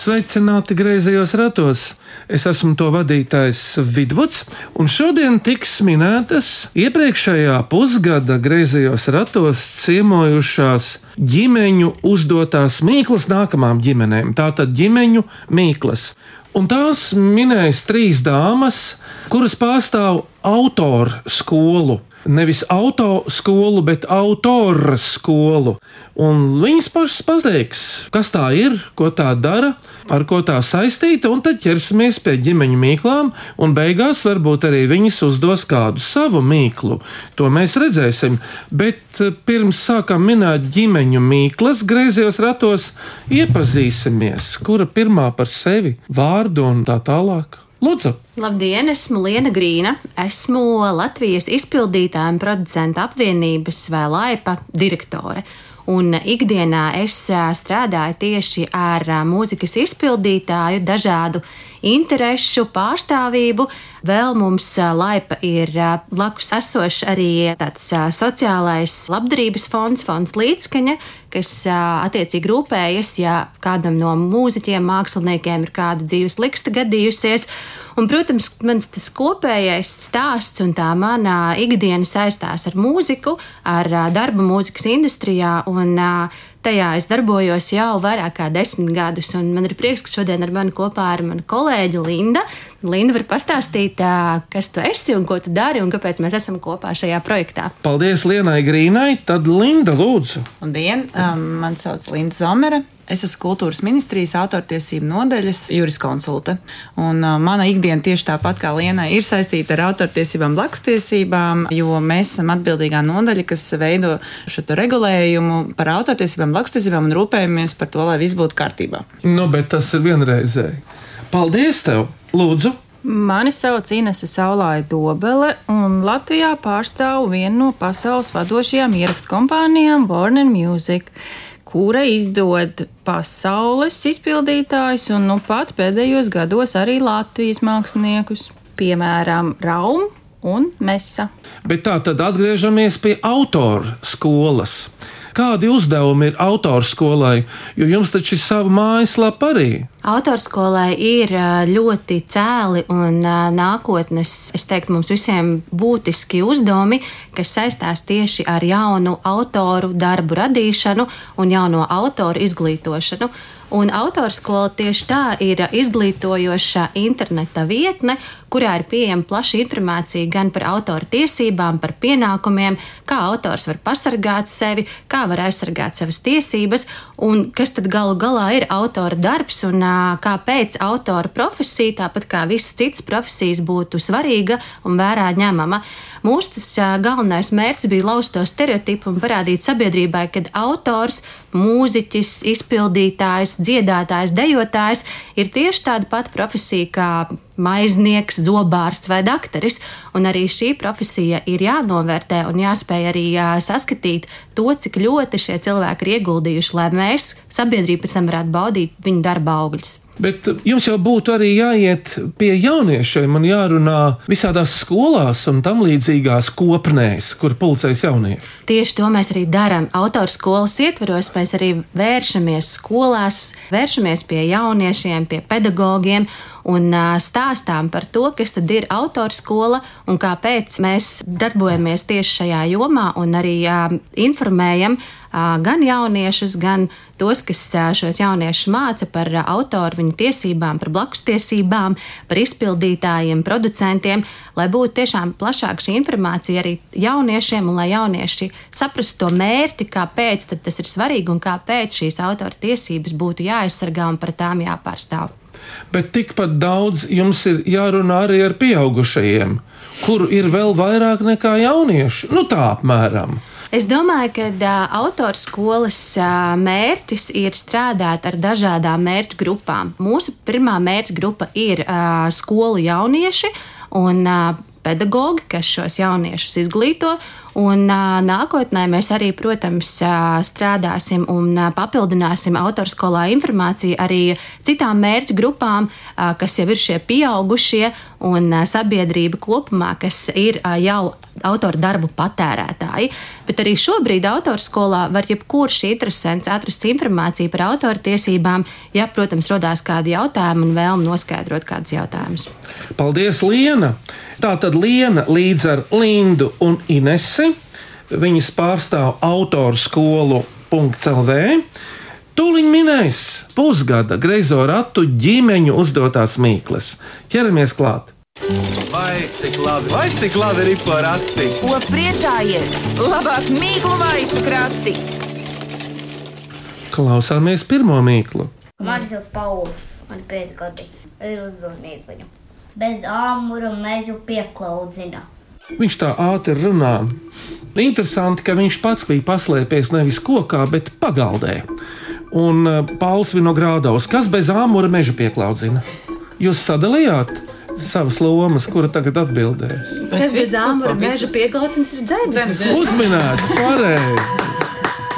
Sveicināti griezījos ratos! Es esmu to vadītājs Vidvuds, un šodien tiks minētas iepriekšējā pusgada griezījos ratos ciemojušās ģimeņu uzdotās mīklas nākamām ģimenēm. Tātad ģimeņu mīklas. Un tās minēs trīs dāmas, kuras pārstāv autoru skolu. Nevis auto skolu, bet autoru skolu. Un viņas pašas pateiks, kas tā ir, ko tā dara, ar ko tā saistīta, un tad ķersimies pie ģimeņa mīklām, un beigās varbūt arī viņas uzdos kādu savu mīklu. To mēs redzēsim. Bet eh, pirms sākam minēt ģimeņu mīklas, griezījos ratos, iepazīsimies, kura pirmā par sevi, vārdu un tā tālāk. Lūdzu! Labdien, esmu Liena Grīna. Esmu Latvijas izpildītāja un producenta apvienības vai laipa direktore. Un ikdienā es strādāju tieši ar mūzikas izpildītāju, dažādu interesu pārstāvību. Vēl mums laipa ir blakus esošs arī tāds sociālais labdarības fonds, fonds līdzskaņa, kas attiecīgi rūpējas, ja kādam no mūziķiem, māksliniekiem ir kāda dzīves liksta gadījusies. Un, protams, mans tas kopējais stāsts un tā mana ikdiena saistās ar mūziku, ar darbu mūzikas industrijā. Un, ā, Tajā es darbojos jau vairāk kā desmit gadus, un man ir prieks, ka šodien ar mani kopā ir mana kolēģe Linda. Linda var pastāstīt, kas tu esi un ko tu dari, un kāpēc mēs esam kopā šajā projektā. Paldies Lienai Grīnai, tad Linda lūdzu. Labdien, um, man sauc Linda Zomere. Es esmu kultūras ministrijas autortiesību nodaļas juriskonsulte. Un, uh, mana ikdiena tieši tāpat kā Lienai ir saistīta ar autortiesībām, blakustiesībām, jo mēs esam atbildīgā nodaļa, kas veido šo regulējumu par autortiesībām, blakustiesībām un rūpējamies par to, lai viss būtu kārtībā. Nu, bet tas ir vienreizēji. Paldies tev! Lūdzu! Mani sauc Inese Saulāja Dobele, un Latvijā pārstāvu vienu no pasaules vadošajām ierakstu kompānijām Warner Music, kura izdod pasaules izpildītājus un nu pat pēdējos gados arī Latvijas māksliniekus, piemēram, Raum un Mesa. Bet tā tad atgriežamies pie autora skolas. Kādi uzdevumi ir autorskolai, jo jums taču ir sava mājaslapa arī? Autorskolai ir ļoti cēli un nākotnes, es teiktu, mums visiem būtiski uzdevumi, kas saistās tieši ar jaunu autoru darbu radīšanu un jauno autoru izglītošanu. Un autorskola tieši tā ir izglītojoša interneta vietne, kurā ir pieejama plaša informācija gan par autora tiesībām, par pienākumiem, kā autors var pasargāt sevi, kā var aizsargāt savas tiesības, un kas tad galu galā ir autora darbs un kāpēc autora profesija, tāpat kā visas citas profesijas, būtu svarīga un vērā ņemama. Mūsu tas galvenais mērķis bija lauzt to stereotipu un parādīt sabiedrībai, ka autors, mūziķis, izpildītājs, dziedātājs, dejotājs ir tieši tāda pati profesija kā maiznieks, zobārsts vai dakteris. Un arī šī profesija ir jānovērtē un jāspēj arī saskatīt to, cik ļoti šie cilvēki ir ieguldījuši, lai mēs, sabiedrība, pēc tam varētu baudīt viņu darba augļus. Bet jums jau būtu arī jāiet pie jauniešiem un jārunā visādās skolās un tam līdzīgās kopnēs, kur pulcēs jaunieši. Tieši to mēs arī darām. Autors skolas ietvaros mēs arī vēršamies skolās, vēršamies pie jauniešiem, pie pedagogiem un stāstām par to, kas tad ir autorskola un kāpēc mēs darbojamies tieši šajā jomā un arī informējam gan jauniešus, gan tos, kas šos jauniešus māca par autoru, viņu tiesībām, par blakus tiesībām, par izpildītājiem, producentiem, lai būtu tiešām plašāka šī informācija arī jauniešiem un lai jaunieši saprastu to mērķi, kāpēc tas ir svarīgi un kāpēc šīs autora tiesības būtu jāaizsargā un par tām jāpārstāv. Bet tikpat daudz jums ir jārunā arī ar pieaugušajiem, kuru ir vēl vairāk nekā jauniešu. Nu, tā apmēram. Es domāju, ka uh, autorskolas uh, mērķis ir strādāt ar dažādām mērķu grupām. Mūsu pirmā mērķa grupa ir uh, skolu jaunieši. Un, uh, pedagogi, kas šos jauniešus izglīto. Un nākotnē mēs arī, protams, strādāsim un papildināsim autorskolā informāciju arī citām mērķu grupām, kas jau ir šie pieaugušie un sabiedrība kopumā, kas ir jau autoru darbu patērētāji. Bet arī šobrīd autorskolā var jebkurš interesants atrast informāciju par autortiesībām, ja, protams, rodās kādi jautājumi un vēlme noskaidrot kādus jautājumus. Paldies, Liena! Tā tad Liena līdz ar Lindu un Inesi. Viņas pārstāv autoru skolu .CLV. Tūliņ minēs pusgada greizo ratu ģimeņu uzdotās mīklas. Ķeramies klāt! Vai cik labi, vai cik labi ir porakti? Ko priecājies? Labāk mīklu maisu krati! Klausāmies pirmo mīklu. Mani sauc Pauls, man ir pieci gadi. Ir uzdevums viņu. Bez āmura mežu pieklaudzina. Viņš tā ātri runā. Interesanti, ka viņš pats bija paslēpies nevis kokā, bet pagaldē. Un uh, Pauls Vinogrādaus, kas bez āmura meža pieklaudzina? Jūs sadalījāt savas lomas, kura tagad atbildēs. Kas bez āmura meža pieklaucins ir dzēnis? Uzminēts, pareizi!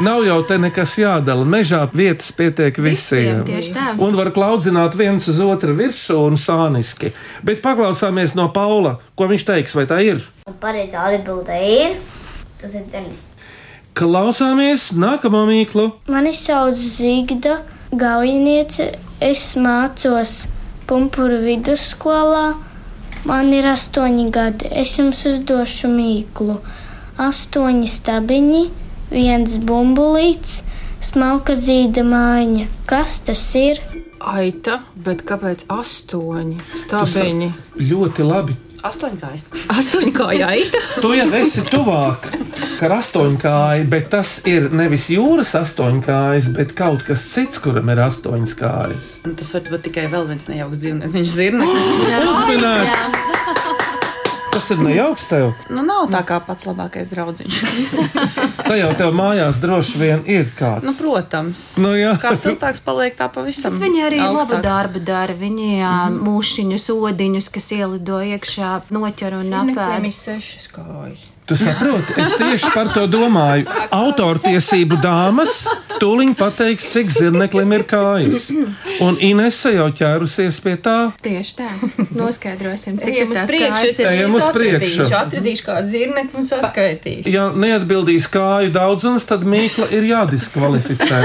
Nav jau te nekas jādala. Mežā vietas pietiek visiem. Visiem, tieši tā. Un var klaudzināt viens uz otru virsū un sāniski. Bet paklausāmies no Paula, ko viņš teiks, vai tā ir. Un pareizā atbilde ir. Tas ir dzēnis. Klausāmies nākamo mīklu. Mani sauc Zigda Gaujiniece. Es mācos Pumpuru vidusskolā. Man ir astoņi gadi. Es jums uzdošu mīklu. Astoņi stabiņi, viens bumbulīts, smalka zīda mājiņa. Kas tas ir? Aita, bet kāpēc astoņi stabiņi? Ļoti labi. Astoņkājs. Astoņi kā aita. Tu jau esi tuvāk ar astoņkāju, bet tas ir nevis jūras astoņkājas, bet kaut kas cits, kuram ir astoņas kājas. Un Tas var būt tikai vēl viens nejauks dzīvnieks. Viņš ir zirneklis. Uzminēts! Tas ir nejauks tev. Nu, nav tā kā pats labākais draugs. Tā jau tev mājās droši vien ir kāds. nu, protams. Nu, jā. Kā siltāks paliek, tā pavisam. Viņi arī labu augstāks. darbu dara. Viņi jā, mūšiņus, odiņus, kas ielido iekšā, noķer un apēd. ir sešas kājas. Tu saproti, es tieši par to domāju. Autortiesību dāmas tūlīt pateiks, cik zirneklim ir kājas. Un Inese jau ķērusies pie tā. Tieši tā. Noskaidrosim, cik Ejam uz priekšu. Ejam uz priekšu. atradīšu kādu zirnekli un saskaitīšu. Ja neatbildīs kāju daudzums, tad mīkla ir jādiskvalificē.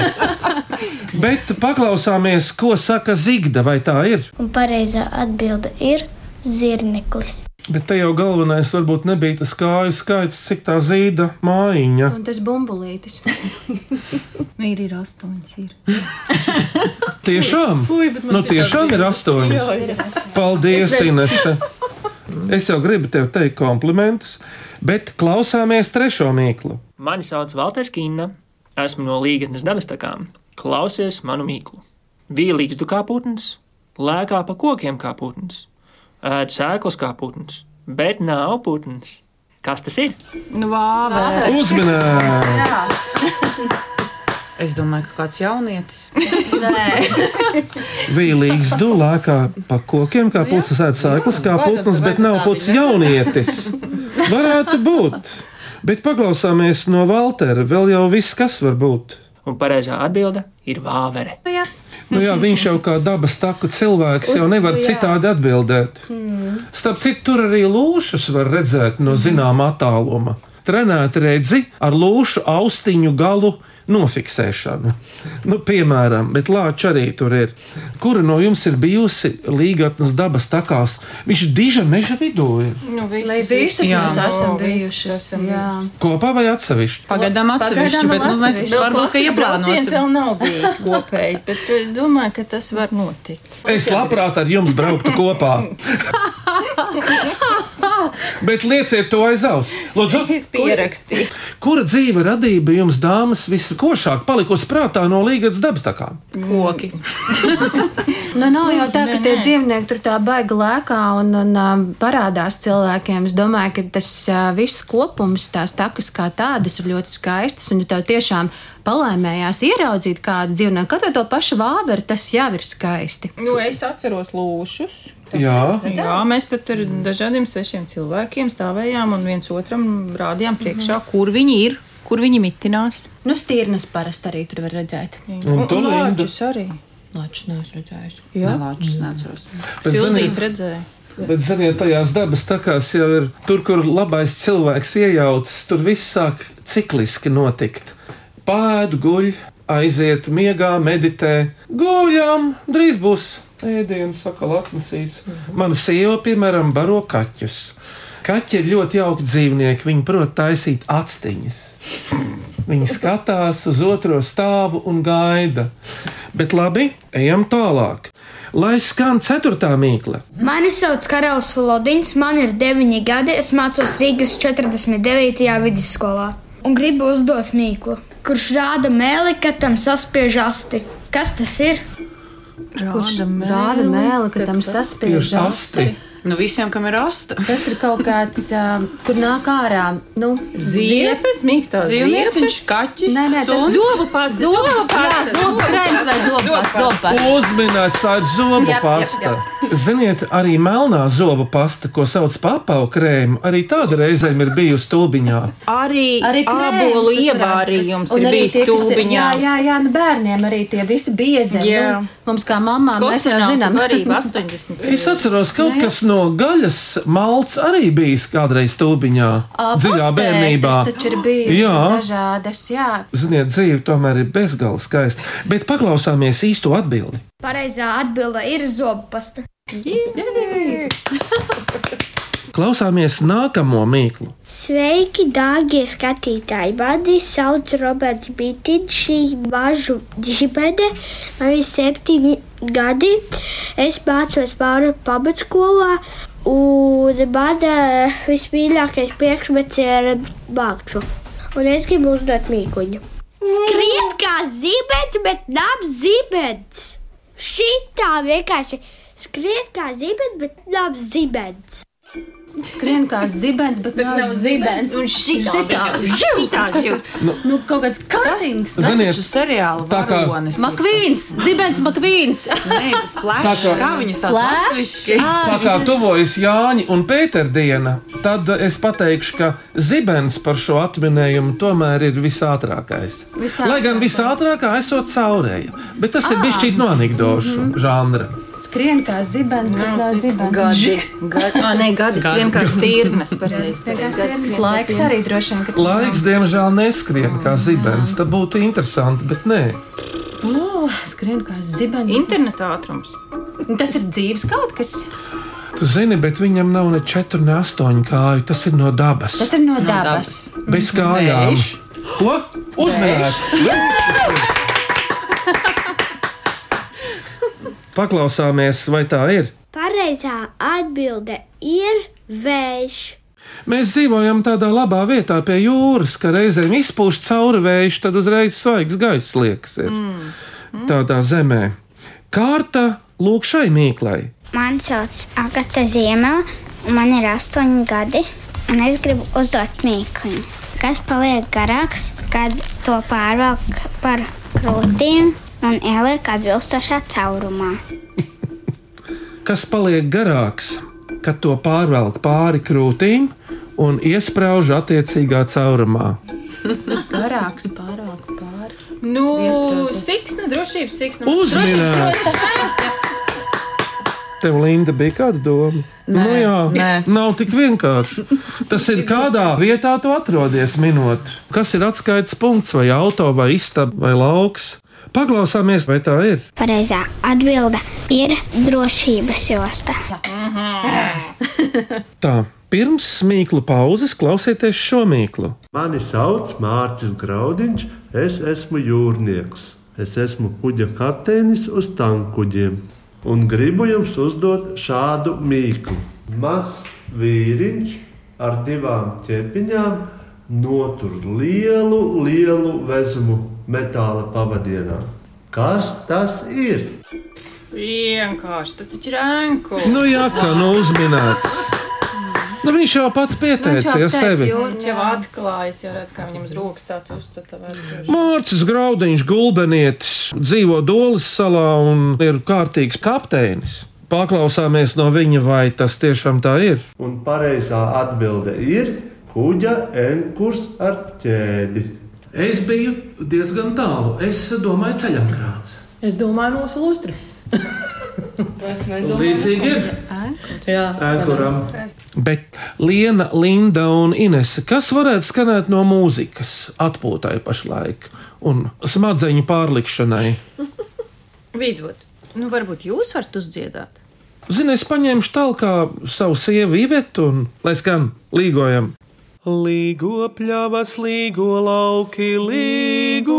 Bet paklausāmies, ko saka Zigda, vai tā ir? Un pareizā atbilde ir zirneklis. Bet te jau galvenais varbūt nebija tas kāju skaits, cik tā zīda mājiņa. Un tas bumbulītis. Ir, ir astoņas. Ir. Tiešām? Nu, tiešām ir astoņi. Paldies, Inese. Es jau gribu tev teikt komplimentus, bet klausāmies trešo mīklu. Mani sauc Valters Kīna, esmu no Līgatnes dabastakām. Klausies manu mīklu. Vīlīgs du kā putns, lēkā pa kokiem kā putns, ēd sēklas kā putns, bet nav putns. Kas tas ir? Nu, vāve. Uzmanīgi! Es domāju, ka kāds jaunietis. Vīlīgs dūlēkā pa kokiem, kā putns ēd sēklas, kā putns, bet nav bija? jaunietis. Varētu būt. Bet paklausāmies no Valtera. Vēl jau viss, kas var būt. Un pareizā atbilde ir vāvere. Nu jā, viņš jau kā dabas taku cilvēks jau nevar citādi atbildēt. Starp citu, tur arī lūšus var redzēt no zināmā attāluma. Trenēt redzi ar lūšu austiņu galu nofiksēšanu. Nu, piemēram, bet lāča arī tur ir. Kura no jums ir bijusi līgatnes dabas takās? Viņš ir diža meža vidū. Ir. Nu, Lai visus Jā. mēs esam bijušas. esam Jā. Kopā vai atsevišķi? Pagaidām atsevišķi, Pagaidām bet nu, mēs atsevišķi. varbūt ka ieplānosim. vēl nav bijis kopējs, bet es domāju, ka tas var notikt. Es labprāt ar jums brauktu kopā. Bet lieciet to aiz auss. Lūdzu, Es pierakstīju. kura dzīve radība jums, dāmas, viskošāk palikusi prātā no līgas dabas takām? Koki. Nu, nav jau tā, ka tie dzīvnieki tur tā baigi lēkā un, un um, parādās cilvēkiem. Es domāju, ka tas uh, viss kopums, tās takas kā tādas, ir ļoti skaistas. Un, tev tiešām palaimējās ieraudzīt kādu dzīvnieku, kaut vai to pašu vāveru, tas jau ir skaisti. Nu, es atceros lūšus. Jā, Jā, mēs pat ar dažādiem svešiem cilvēkiem stāvējām un viens otram rādījām priekšā, kur viņi ir, kur viņi mitinās. Nu, stīrnes parasti arī tur var redzēt. un tu Linda. lāčus arī. Lāčus neesmu redzējis. Jā, Lāčus neatceros. Bet, ziniet, redzēja. Bet, ziniet, tajās dabas takās jau ir tur, kur labais cilvēks iejaucas, tur viss sāk cikliski notikt. Pēdu, guļ, aiziet, miegā, meditē, guļam, drīz būs ēdienas, sakal atnesīs. Mana sieva, piemēram, baro kaķus. Kaķi ir ļoti jauki dzīvnieki, viņi prot taisīt actiņas. Viņi skatās uz otro stāvu un gaida. Bet labi, ejam tālāk. Lai skan ceturtā mīkla. Mani sauc Karalis Falodins, man ir 9 gadi, es mācos Rīgas 49. vidusskolā un gribu uzdot mīklu, kurš rāda mēli, kad tam saspiež asti. Kas tas ir? Kurš rāda mēli, ka tam saspiež Tieši asti. Nu, visiem, kam ir asta. Tas ir kaut kāds, uh, kur nāk ārā. Nu, Ziepes, mīkstās ziepes. kaķis, Nē, nē, tas suns. Zobu pasta. Zobu pasta, zobu krēms vai zobu pasta, zobu pasta. Uzminēts, tā ir zobu pasta. Ziniet, arī melnā zobu pasta, ko sauc par papavu krēmu, arī tāda reizēm ir bijusi stulbiņā. Arī, Arī ābolu. Un ir arī bijis ir- stulbiņā. Jā, jā, jā, nu bērniem arī tie visi biezi. Jā. Nu, mums kā mamām, mēs jau zinām. Arī 80. Es atceros, kaut kas no gaļas malts arī bijis kādreiz stulbiņā, Ā, dziļā bērnībā. Taču ir Jā. dažādas, jā. Ziniet, dzīve tomēr ir bezgalīgi skaista. Bet paklausāmies īsto atbildi. Pareizā atbilde ir zobu pasta. Klausāmies nākamo mīklu. Sveiki, dārgie skatītāji! Mani sauc Roberts Bitīns, šī mažu ģimene. Man ir septiņi gadi. Es mācos pāri pamatskolā, un man eh, vismīļākais priekšmets ir māksla. Un es gribu uzdot mīkuņu. Skriet kā zibens, bet nav zibens. Šitā vienkārši skriet kā zibens, bet nav zibens. Skrien kā zibens, bet nav zibens. Un šitā šitā. šitā živ. Nu, kaut kāds kartings. Ziniet, Taču seriāla tā kā- varonis. Makvīns, zibens, makvīns. Nē, flash. Tā kā- Kā viņu sauc Flash. latviski? Tā kā tuvojas Jāņa un Pētera diena, tad es pateikšu, ka zibens par šo atminējumu tomēr ir visātrākais. Visātrākais. Lai gan visātrākā esot caurēja, bet tas ir bijis no anekdošu žanra. Skrien kā zibens, bet nav zibens. Gadi. Gadi. Ah, nē, gadi skrien kā stīrnes. Laiks arī droši vien, Laiks, diemžēl, neskrien kā zibens. Tas būtu interesanti, bet nē. nav. Skrien kā zibens. Interneta ātrums. Tas ir dzīves kaut kas. Tu zini, bet viņam nav ne četru, ne astoņu kāju. Tas ir no dabas. Tas ir no dabas. Bez kājām. Ko? Uzmanīts! Paklausāmies, vai tā ir. Pareizā atbilde ir vējš. Mēs dzīvojam tādā labā vietā pie jūras, ka reizēm izpūš cauri vējš, tad uzreiz svaigs gaiss liekas. Ir. Tādā zemē. Kārta lūk šai mīklai. Mani sauc Agata Ziemela, un man ir astoņi gadi. Un es gribu uzdot mīklu. Kas paliek garāks, kad to pārvelk par krūtīm un ieliek atbilstošā caurumā? Kas paliek garāks, kad to pārvelk pāri krūtīm un iesprāž attiecīgā caurumā? Garāks pārāk pāri. Nu, siksna, drošības siksna. Uzminēts! Tev, Linda, bija kāda doma? Nē, nu, jā, nē. nav tik vienkārši. Tas ir kādā vietā, tu atrodies minūte. Kas ir atskaites punkts, vai auto, vai istaba, vai lauks? Paklausāmies, vai tā ir. Pareizā atbilde ir drošības josta. Tā, pirms smīklu pauzes klausieties šo mīklu. Mani sauc Mārcis Graudiņš, es esmu jūrnieks. Es esmu kuģa kapteinis uz tankuģiem un gribu jums uzdot šādu mīklu. Mazs vīriņš ar divām ķepiņām notur lielu, lielu vezumu metāla pavadienā. Kas tas ir? Vienkārši tas taču ir ēnku. Nu, jā, kā nu uzminēts. Nu, viņš jau pats pieteica, ja sevi. Viņš jau atklājas, jau redz, kā viņam uz rokas tāds uzstata. Mārcis Graudiņš, gulbenietis, dzīvo Dolas salā un ir kārtīgs kapteinis. Paklausāmies no viņa, vai tas tiešām tā ir. Un pareizā atbilde ir kuģa enkurs ar ķēdi. Es biju diezgan tālu. Es domāju, ceļam krāts. Es domāju, mūsu lustri. Līdzīgi ir. Jā, Ēkuram. Bet Liena, Linda un Inese, kas varētu skanēt no mūzikas atpūtai pašlaik un smadzeņu pārlikšanai? Vidvot, nu varbūt jūs varat uzdziedāt? Zini, es paņemšu tālāk savu sievu Ivetu un lai skan līgojam. Līgo pļavas, līgo lauki, līgo,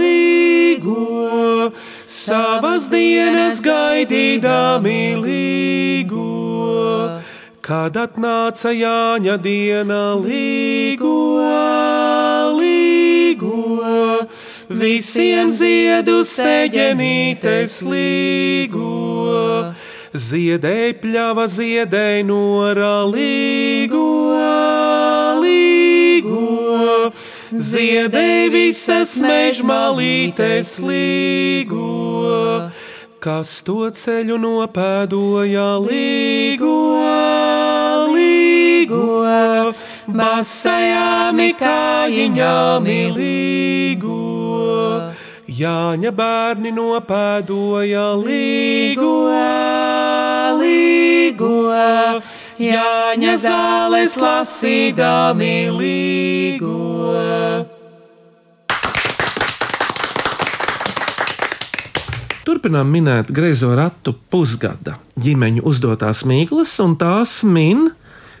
līgo, savas dienas gaidīdami līgo. Kad atnāca Jāņa diena, līgo, līgo, visiem ziedu seģenītes līgo. Ziedēja pļava, ziedēja nora ziedēja visas mežmalītes līgo, kas to ceļu nopēdoja līgo, līgo, basajām kājiņām līgo. Jāņa bērni nopēdoja līgo, līgo, Jāņa zāles lasīdami līgo. Turpinām minēt greizo ratu pusgada ģimeņu uzdotās mīklas, un tās min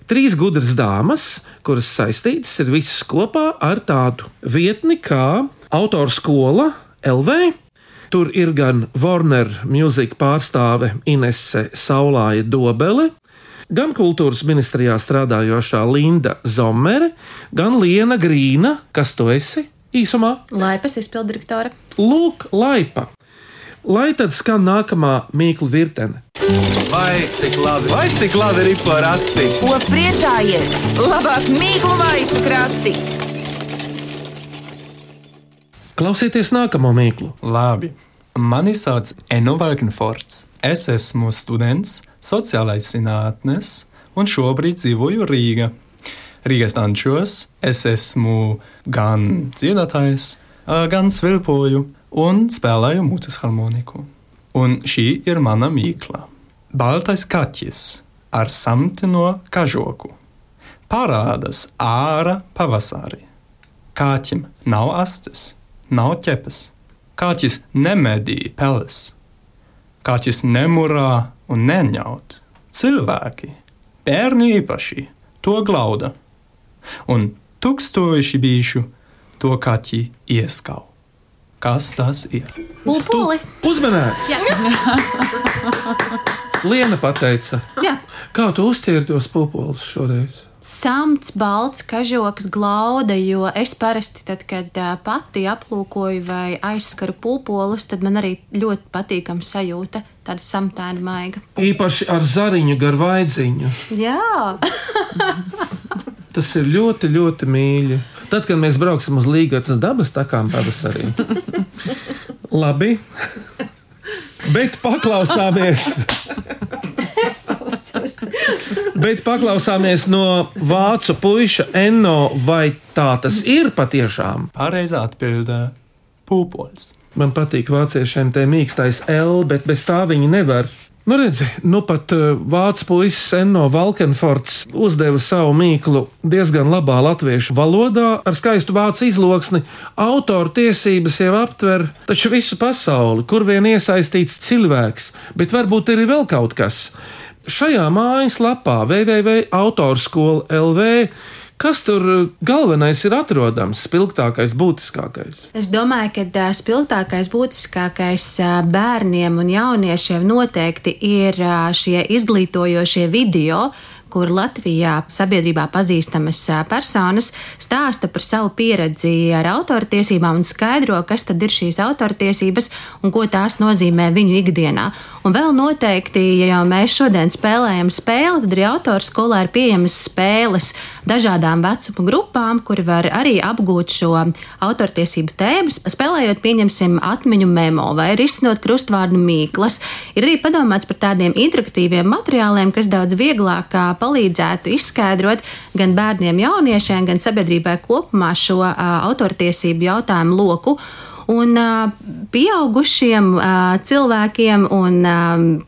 trīs gudras dāmas, kuras saistītas ir visas kopā ar tādu vietni kā autoru skola LV. Tur ir gan Warner Music pārstāve Inese Saulāja Dobele, gan kultūras ministrijā strādājošā Linda Zomere, gan Liena Grīna, kas tu esi īsumā? Laipas izpildirektora. Lūk, laipa. Lai tad skan nākamā mīklu virtene. Vai cik labi, vai cik labi ir porati? Ko priecājies? Labāk mīklu maisu krati! Klausieties nākamo mīklu. Labi. Mani sauc Eno Valkenforts. Es esmu students sociālais zinātnes un šobrīd dzīvoju Rīgā. Rīgas dančos es esmu gan dziedātājs, gan svilpoju un spēlēju mutes harmoniku. Un šī ir mana mīkla. Baltais kaķis ar samtino kažoku parādās ārā pavasarī. Kaķim nav astes, nav ķepes. Kaķis nemedī peles. Kaķis nemurā un neņaut. Cilvēki, bērni īpaši, to glauda. Un tūkstoši bijuši to kaķi ieskau. Kas tas ir? Pulpuli. Uzmanēts! Liena pateica, Jā. kā tu uztvēri tos pupulus šoreiz? Samts, balts, kažoks, glauda, jo es parasti, tad, kad pati aplūkoju vai aizskaru pulpolus, tad man arī ļoti patīkama sajūta, tāda samtēna maiga. Īpaši ar zariņu gar vaidziņu. Jā, Tas ir ļoti, ļoti mīļi. Tad, kad mēs brauksim uz Līgas dabas takām pavasarī. Labi. Bet paklausāmies. Bet paklausāmies no vācu puika Enno, vai tā tas ir patiešām? Pareizā atbildē - pūpols. Man patīk vāciešiem tie mīkstais L, bet bez tā viņi nevar. Nu, redzi, nu pat uh, vācu puisis Enno Valkenforts uzdeva savu mīklu diezgan labā latviešu valodā, ar skaistu vācu izloksni. Autora tiesības jau aptver taču visu pasauli, kur vien iesaistīts cilvēks, bet varbūt ir vēl kaut kas. Šajā mājaslapā www.autorskola LV. Kas tur uh, galvenais ir atrodams, spilgtākais, būtiskākais? es domāju, ka ā, spilgtākais, būtiskākais ā, bērniem un jauniešiem noteikti ir šie izglītojošie video, kur Latvijā sabiedrībā pazīstamas personas stāsta par savu pieredzi ar autortiesībām un skaidro, kas tad ir šīs autortiesības un ko tās nozīmē viņu ikdienā. Un vēl noteikti, ja jau mēs šodien spēlējam spēli, tad arī autors skolā ir pieejamas spēles dažādām vecuma grupām, kuri var arī apgūt šo autortiesību tēmu. Spēlējot, pieņemsim atmiņu memo vai risinot krustvārdu mīklas. Ir arī padomāts par tādiem interaktīviem materiāliem, kas daudz vieglāk palīdzētu izskaidrot gan bērniem, jauniešiem, gan sabiedrībai kopumā šo autortiesību jautājumu loku. Un pieaugušiem cilvēkiem un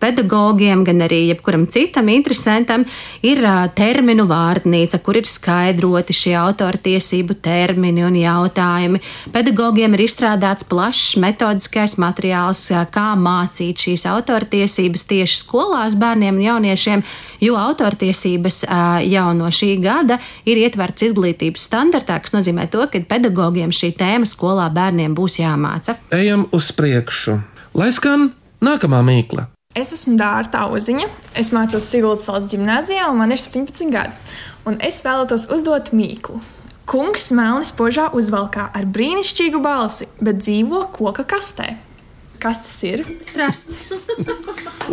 pedagogiem, gan arī jebkuram citam interesantam, ir terminu vārdnīca, kur ir skaidroti šie autortiesību termini un jautājumi. Pedagogiem ir izstrādāts plašs metodiskais materiāls, kā mācīt šīs autortiesības tieši skolās bērniem un jauniešiem, jo autortiesības jau no šī gada ir ietverts izglītības standartā, kas nozīmē to, ka pedagogiem šī tēma skolā bērniem būs jāmāca. Ejam uz priekšu, lai skan nākamā mīkla. Es esmu Dārta Uziņa, es mācos Siguldas valsts gimnājā, un man ir 17 gadi. Un es vēlētos uzdot mīklu. Kungs melni spožā uzvalkā ar brīnišķīgu balsi, bet dzīvo koka kastē. Kas tas ir? Strasts.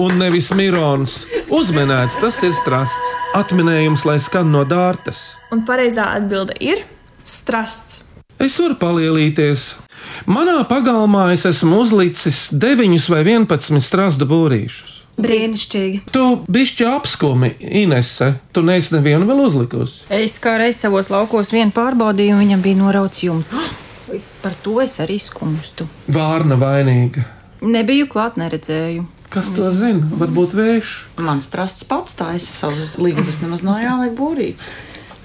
Un nevis mirons. Uzmanēts, tas ir strasts. Atminējums, lai skan no dārtas. Un pareizā atbilde ir strasts. Es varu palielīties. Manā pagalmā es esmu uzlicis 9 vai 11 strāstu būrīšus. Brīnišķīgi. Tu bišķi apskumi, Inese. Tu neesi nevienu vēl uzlikusi. Es kā reiz savos laukos vienu pārbaudīju, un viņam bija norauts jumts. Par to es arī skumstu. Vārna vainīga. Nebiju klāt, neredzēju. Kas to zina? Varbūt vējš. Mans trasts pats taisa savus līdzekļus, nemaz nav jāliek būrīts.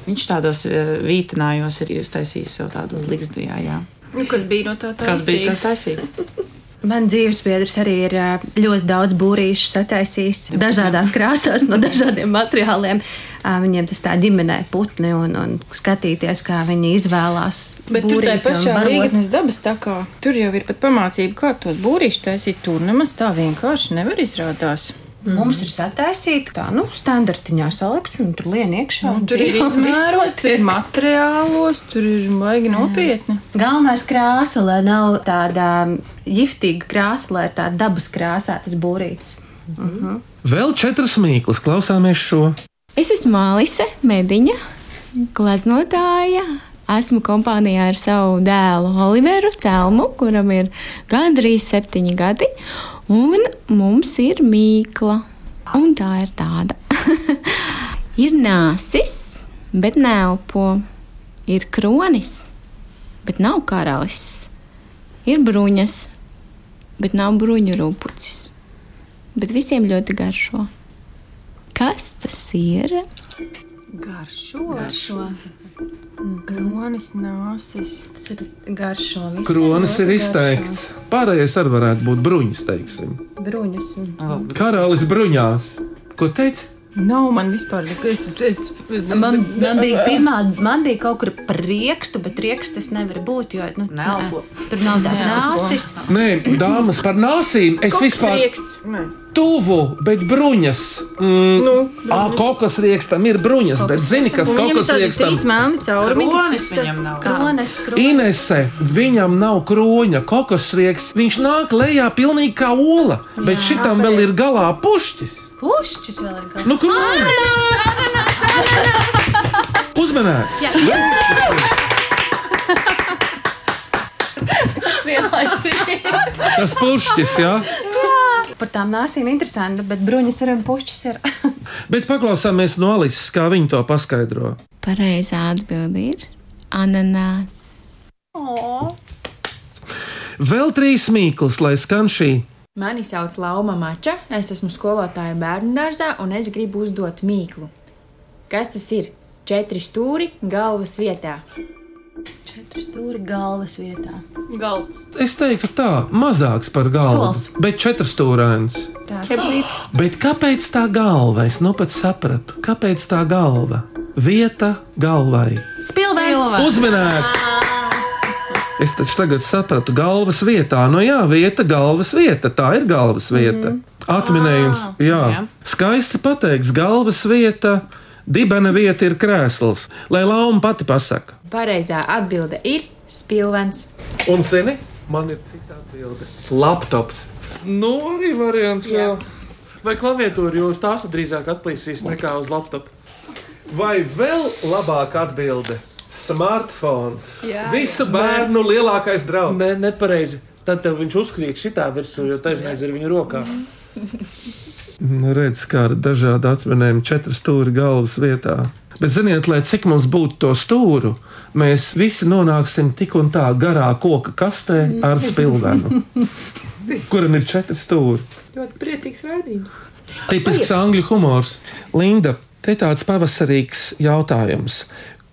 Viņš tādos eh, vītinājos ir uztaisījis sev tādu līdzekļu, jā, jā. Nu, kas bija no tā tā? Kas bija tas taisīt? Man dzīves biedrs arī ir ļoti daudz būrīšu sataisījis dažādās krāsās, no dažādiem materiāliem. Viņiem tas tā ģimenē putni un, un skatīties, kā viņi izvēlās. Bet tur tā pašā. Rīgas dabas tā kā tur jau ir pat pamācība, kā tos būrīšus taisīt. Tur nemaz tā vienkārši nevar izrādās. Mums ir sataisīta tā, nu, standartiņā salikts, un tur lien iekšā. un Tur ir izmēros, tur ir materiālos, tur ir baigi nopietni. Galvenais krāsa, lai nav tāda giftīga krāsa, lai ir tāda dabas krāsā tas būrītis. Mhm. Vēl četras mīklas, klausāmies šo. Es esmu Mālise, mediņa, gleznotāja. Esmu kompānijā ar savu dēlu Oliveru Celmu, kuram ir gandrīz septiņi gadi, un mums ir mīkla. Un tā ir tāda. ir nāsis, bet nelpo. Ir kronis, bet nav karalis. Ir bruņas, bet nav bruņu rūpucis. Bet visiem ļoti garšo. Kas tas ir? Garšo. Garšo. Kronis, nāsis. Tas ir garšo. visiem Kronis ir garšo. izteikts. Pārējais arī varētu būt bruņas, teiksim. Bruņas. un- Karalis bruņās. Ko teici? Nav man vispār nekas. Es, es, Man, man bija pirmā, man bija kaut kur par riekstu, bet rieksts tas nevar būt, jo nu, Nelpo. nē, tur nav tās nāsis. Nē, dāmas par nāsīm. Es vispār Rieksts. Tuvu, bet bruņas. Mm, Nu, Ā, kokas riekstam ir bruņas, bet zini, kas kokas tādi riekstam? Trīs mēmi cauri. Kronis viņam nav. Kronis, kronis. Inese, viņam nav kroņa, kokos rieksts. Viņš nāk lejā pilnīgi kā ola, bet šitam vēl ir galā pušķis. Pušķis vēl ir kaut Nu, kronis! Uzmanēts! kas vienlaicīgi. Tas pušķis, jā. Par tām nāsīm interesanti, bet bruņas ir un pušķis ir. Bet paklausāmies no Alises, kā viņa to paskaidro. Pareizā atbilde ir ananās. Vēl trīs mīklas, lai skan šī. Mani sauc Lauma Mača, es esmu skolotāja bērnu dārzā un es gribu uzdot mīklu. Kas tas ir? Četri stūri galvas vietā. Četri stūri galvas vietā. Galds. Es teiktu, tā mazāks par galvu, Sols. bet četrstūrains. Krāsas. Bet kāpēc tā galva? Es nu pat sapratu, kāpēc tā galva? Vieta galvai. Spilvēns. Uzmanēts! Es taču tagad sapratu, galvas vietā. Nu jā, vieta, galvas vieta. Tā ir galvas vieta. Atminējums, jā. jā. Skaisti pateikts, galvas vieta. Dibena vieta ir krēsls, lai lauma pati pasaka. Pareizā atbilde ir spilvens. Un zini, man ir cita atbilde. Laptops. Nu, arī variants. Jā. Vai klaviatūra jūs tās drīzāk atplīsīs nekā uz laptopa? Vai vēl labāka atbilde? Smartphones. Jā, Visu jā. bērnu lielākais draugs. Nē, ne, nepareizi. Tad viņš uzkrīt šitā virsū, jo taisnība ir viņa rokā. Redz, kā ar dažādu atminējumu, četru stūri galvas vietā. Bet, ziniet, lai cik mums būtu to stūru, mēs visi nonāksim tik un tā garā koka kastē ar spilvenu, kuram ir četri stūri. Ļoti priecīgs rādījums. Tipisks angļu humors. Linda, te tāds pavasarīgs jautājums.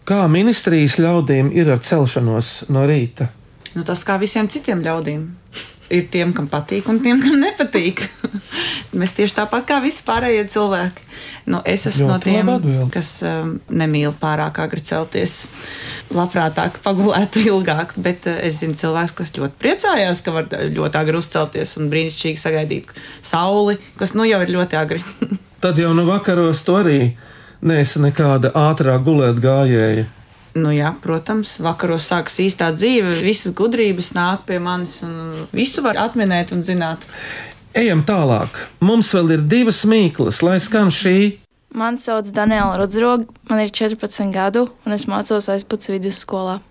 Kā ministrijas ļaudīm ir ar celšanos no rīta? Nu, tas kā visiem citiem ļaudīm. Ir tiem, kam patīk, un tiem, kam nepatīk. Mēs tieši tāpat kā visi pārējie cilvēki. Nu, es esmu no tiem, kas um, nemīl pārāk agri celties. Labprātāk pagulētu ilgāk, bet uh, es zinu cilvēkus, kas ļoti priecājās, ka var ļoti agri uzcelties un brīnišķīgi sagaidīt sauli, kas nu jau ir ļoti agri. Tad jau no vakaros to arī neesi nekāda ātrā gulēt gājēja. Nu, jā, protams, vakaros sākas īstā dzīve, visas gudrības nāk pie manis, un visu var atminēt un zināt. Ejam tālāk. Mums vēl ir divas mīklas, lai skan šī. Mani sauc Daniela Rudzroga, man ir 14 gadu, un es mācos aizpūtas vidusskolā.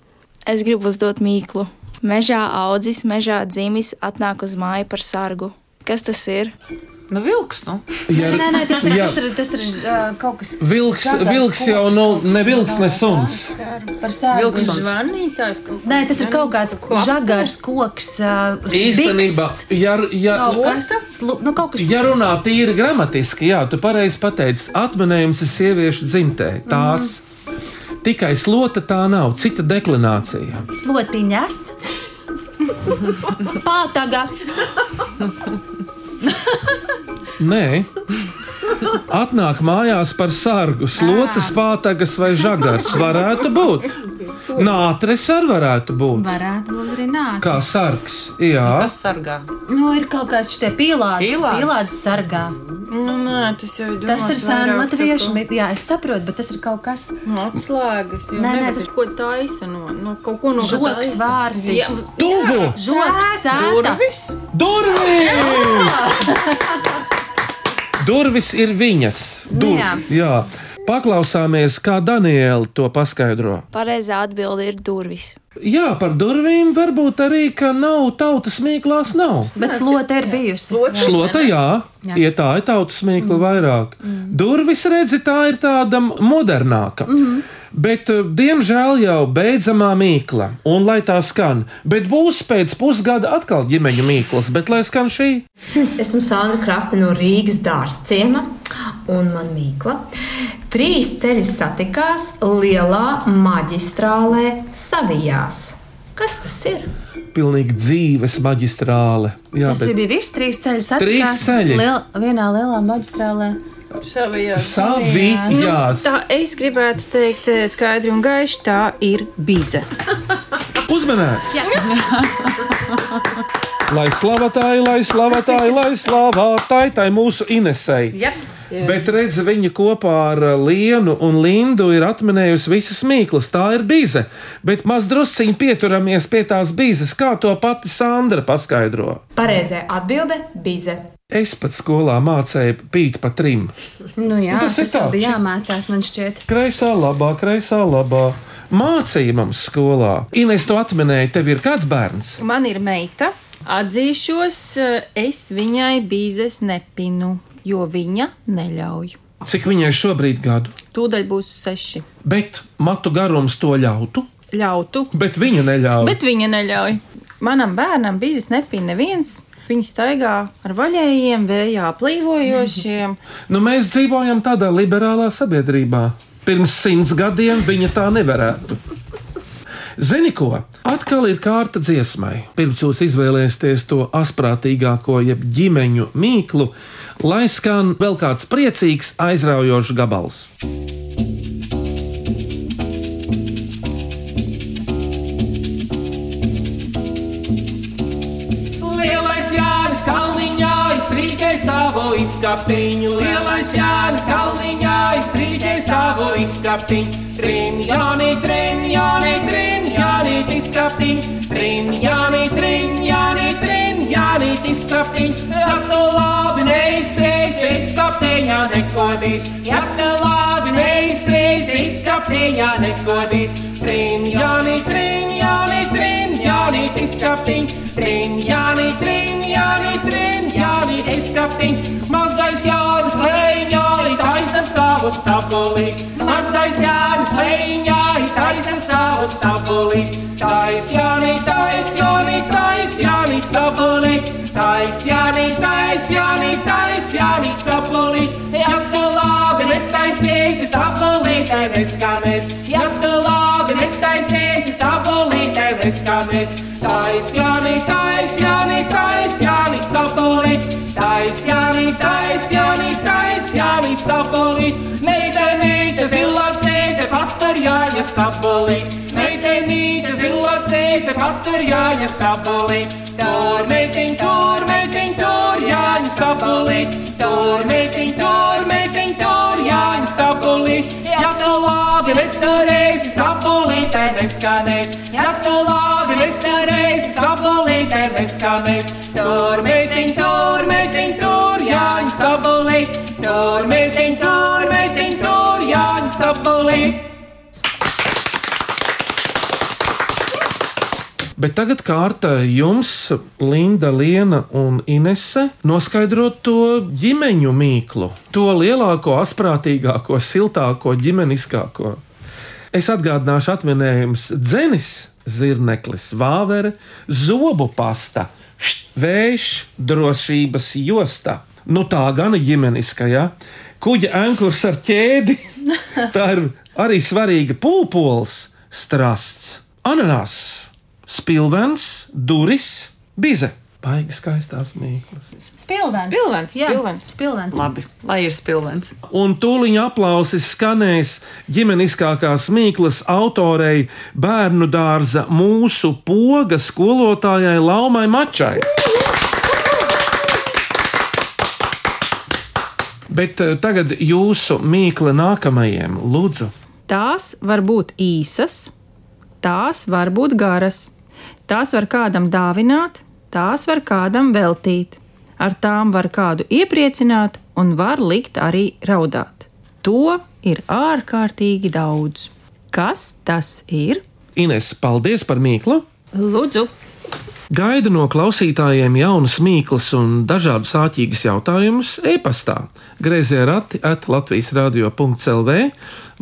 Es gribu uzdot mīklu. Mežā audzis, mežā dzimis, atnāk uz māju par sargu. Kas tas ir? Nu, vilks, nu. Ja, Nē, nē, tas ir, jā. tas ir, tas ir uh, kaut kas Vilks, Žagars vilks jau koks. nav ne vilks, ne suns. par un zvanītājs. Nē, tas ir kaut kāds žagars, koks. Uh, Īstenībā, ja, ja, Kaut kas, slu, nu, kaut kas ja runā tīri gramatiski, jā, tu pareizi pateici, atminējums ir sieviešu dzimtē. Tās tikai slota tā nav, cita deklinācija. slotiņas. Pātaga. Nē. Atnāk mājās par sargu, slotas, pātagas vai žagars. Varētu būt. Nātres arī varētu būt. Varētu būt arī nākt. Kā sargs. Jā, Kas sargā? Nu, ir kaut kāds šitie pīlādi. Pīlādes? Pīlādes sargā. Nu, nē, tas jau ir Tas ir sēna kā- bet jā, es saprotu, bet tas ir kaut kas. Nu, atslēgas. Nē, nē, tas ko taisa no, no kaut ko no Žoks vārdi. Jā, tuvu! Žoks sēta. Durvis! Durvis ir viņas. Dur, Jā. jā. Paklausāmies, kā Daniela to paskaidro. Pareizā atbilde ir durvis. Jā, par durvīm varbūt arī, ka nav tautas mīklās, nav. Bet slota ir bijusi. Slota, jā, Jā. ja tā ir tautas mīkla vairāk. Durvis, redzi, tā ir tāda modernāka. Bet, eh, diemžēl, jau beidzamā mīkla, un lai tā skan, bet būs pēc pusgada atkal ģimeņa mīklas, bet lai skan šī. Esmu Sandra Krafte no Rīgas dārzciema, un man mīkla. Trīs ceļi satikās lielā maģistrālē Savijās. Kas tas ir? Pilnīgi dzīves maģistrāle. Jā, Tas arī bija viss trīs ceļi. Trīs satikās ceļi. Liel, vienā lielā maģistrālē. Savijās. Savijās. Nu, tā es gribētu teikt eh, skaidri un gaiši, tā ir bize. Uzmanēts! Lai slavatāji, lai slavatāji, lai slavatāji, tā ir mūsu Inesei. Yep. Bet redz, viņa kopā ar Lienu un Lindu ir atminējusi visas mīklas. Tā ir bize. Bet maz drusciņi pieturamies pie tās bizes, kā to pati Sandra paskaidro. Pareizā atbilde - bize. Es pat skolā mācīju pīt pa trim. Nu, jā, Nu, tas tas, ir tas jau tā. bija jāmācās, man šķiet. Kreisā, labā, kreisā, labā. Mācīja mums skolā. Ines to atminēja, tev ir kāds bērns. Man ir meita. Atzīšos, es viņai bīzes nepinu, jo viņa neļauj. Cik viņai šobrīd gadu? Tūdaļ būs seši. Bet matu garums to ļautu, Ļautu, bet viņa neļauj. bet viņa neļauj. Manam bērnam bīzes nepina neviens. Viņi staigā ar vaļējiem, vējā plīvojošiem. Nu, mēs dzīvojam tādā liberālā sabiedrībā. Pirms simts gadiem viņa tā nevarētu. Zini ko? Atkal ir kārta dziesmai. Pirms jūs izvēlēsieties to asprātīgāko, jeb ģimeņu mīklu, lai skan vēl kāds priecīgs, aizraujošs gabals. Izskaptiņu. Lielais Jānis Kalniņā izstrīķē savu izskaptiņu. Trin, Jāni, trin, Jāni, trin, Jāni, izskaptiņu. Trin, Jāni, trin, Jāni, trin, Jāni, izskaptiņu. Ja tu labi neizstrīs, izskaptiņā nekodīs. Ja tu labi neizstrīs, izskaptiņā nekodīs. Trin, Jāni, trin, Jāni, trin, Jāni, izskaptiņu. Trin, Jāni, trin, Jāni, trin, Jāni, izskaptiņu. Mazais Jānis Lēņā, taisa savu stabuli. Mazais Jānis Lēņā, taisa savu stabuli. Tais Jāni, tais Jāni, tais Jāni, stabuli. Tais Jāni, tais Jāni, tais Jāni, stabuli. Ja tu labi netaisies, stabuli, tev neskanēs. Ja tu jāņa stabuli. Meitenīte zilacīte pat ar jāņa stabuli. Tur meitiņ, tur meitiņ, tur jāņa stabuli. Tur meitiņ, tur meitiņ, tur jāņa stabuli. Ja tu labi neturēsi stabuli, te neskanēs. Ja tu labi neturēsi stabuli, te neskanēs. Tur meitiņ, tur meitiņ, tur jāņa stabuli. Tur meitiņ, tur Bet tagad kārta jums, Linda, Liena un Inese, noskaidrot to ģimeņu mīklu, to lielāko, asprātīgāko, siltāko, ģimeniskāko. Es atgādināšu atminējumus dzenis, zirneklis, vāvere, zobu pasta, vējš, drošības josta. Nu tā gan ir ģimeniska, ja? Kuģa ankurs ar ķēdi, tā ir arī svarīga pūpols, strasts, ananās, spilvens, duris, bize. Baigi skaistās mīklas. Spilvens. Spilvens, Jā, spilvens. spilvens. Labi, lai ir spilvens. Un tūlīt aplausis skanēs ģimeniskākās mīklas autorei bērnu dārza mūsu poga skolotājai Laumai Mačai. Bet eh, tagad jūsu mīkla nākamajiem, lūdzu. Tās var būt īsas, tās var būt garas. Tās var kādam dāvināt, tās var kādam veltīt. Ar tām var kādu iepriecināt un var likt arī raudāt. To ir ārkārtīgi daudz. Kas tas ir? Ines, paldies par mīklu! Lūdzu! Gaida no klausītājiem jaunas mīklas un dažādus āķīgus jautājumus e-pastā, grazē rati at Latvijas radio.clv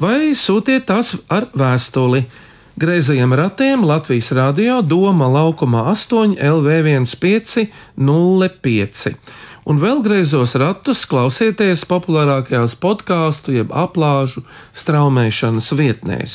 vai sūtiet tās ar vēstuli. Greizajiem ratiem Latvijas radio Doma laukumā 8 LV1505. Un vēl greizos ratus klausieties populārākajās podkāstu jeb aplāžu straumēšanas vietnēs.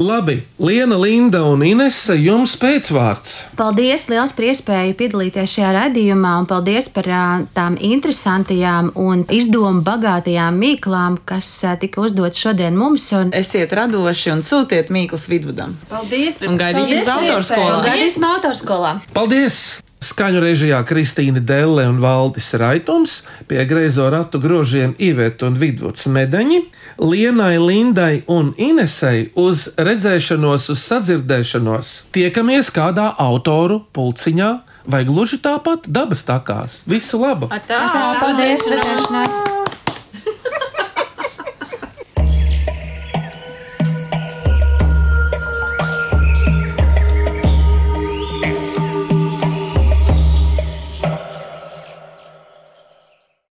Labi, Liena, Linda un Inese, jums pēcvārds. Paldies liels par iespēju piedalīties šajā raidījumā, un paldies par tām interesantajām un izdomu bagātajām mīklām, kas tika uzdotas šodien mums. Un... Esiet radoši un sūtiet mīklas vidudam. Paldies! Un gaidīsim uz autorskolā. Gaidīsim autorskolā! Paldies! Skaņu režijā Kristīna Delle un Valdis Raitums, pie greizo ratu grožiem Iveta un Vidvuds Medeņi, Lienai, Lindai un Inesei uz redzēšanos, uz sadzirdēšanos. Tiekamies kādā autoru pulciņā vai gluži tāpat dabas takās. Visu labu! Atā, Paldies! Redzēšanās!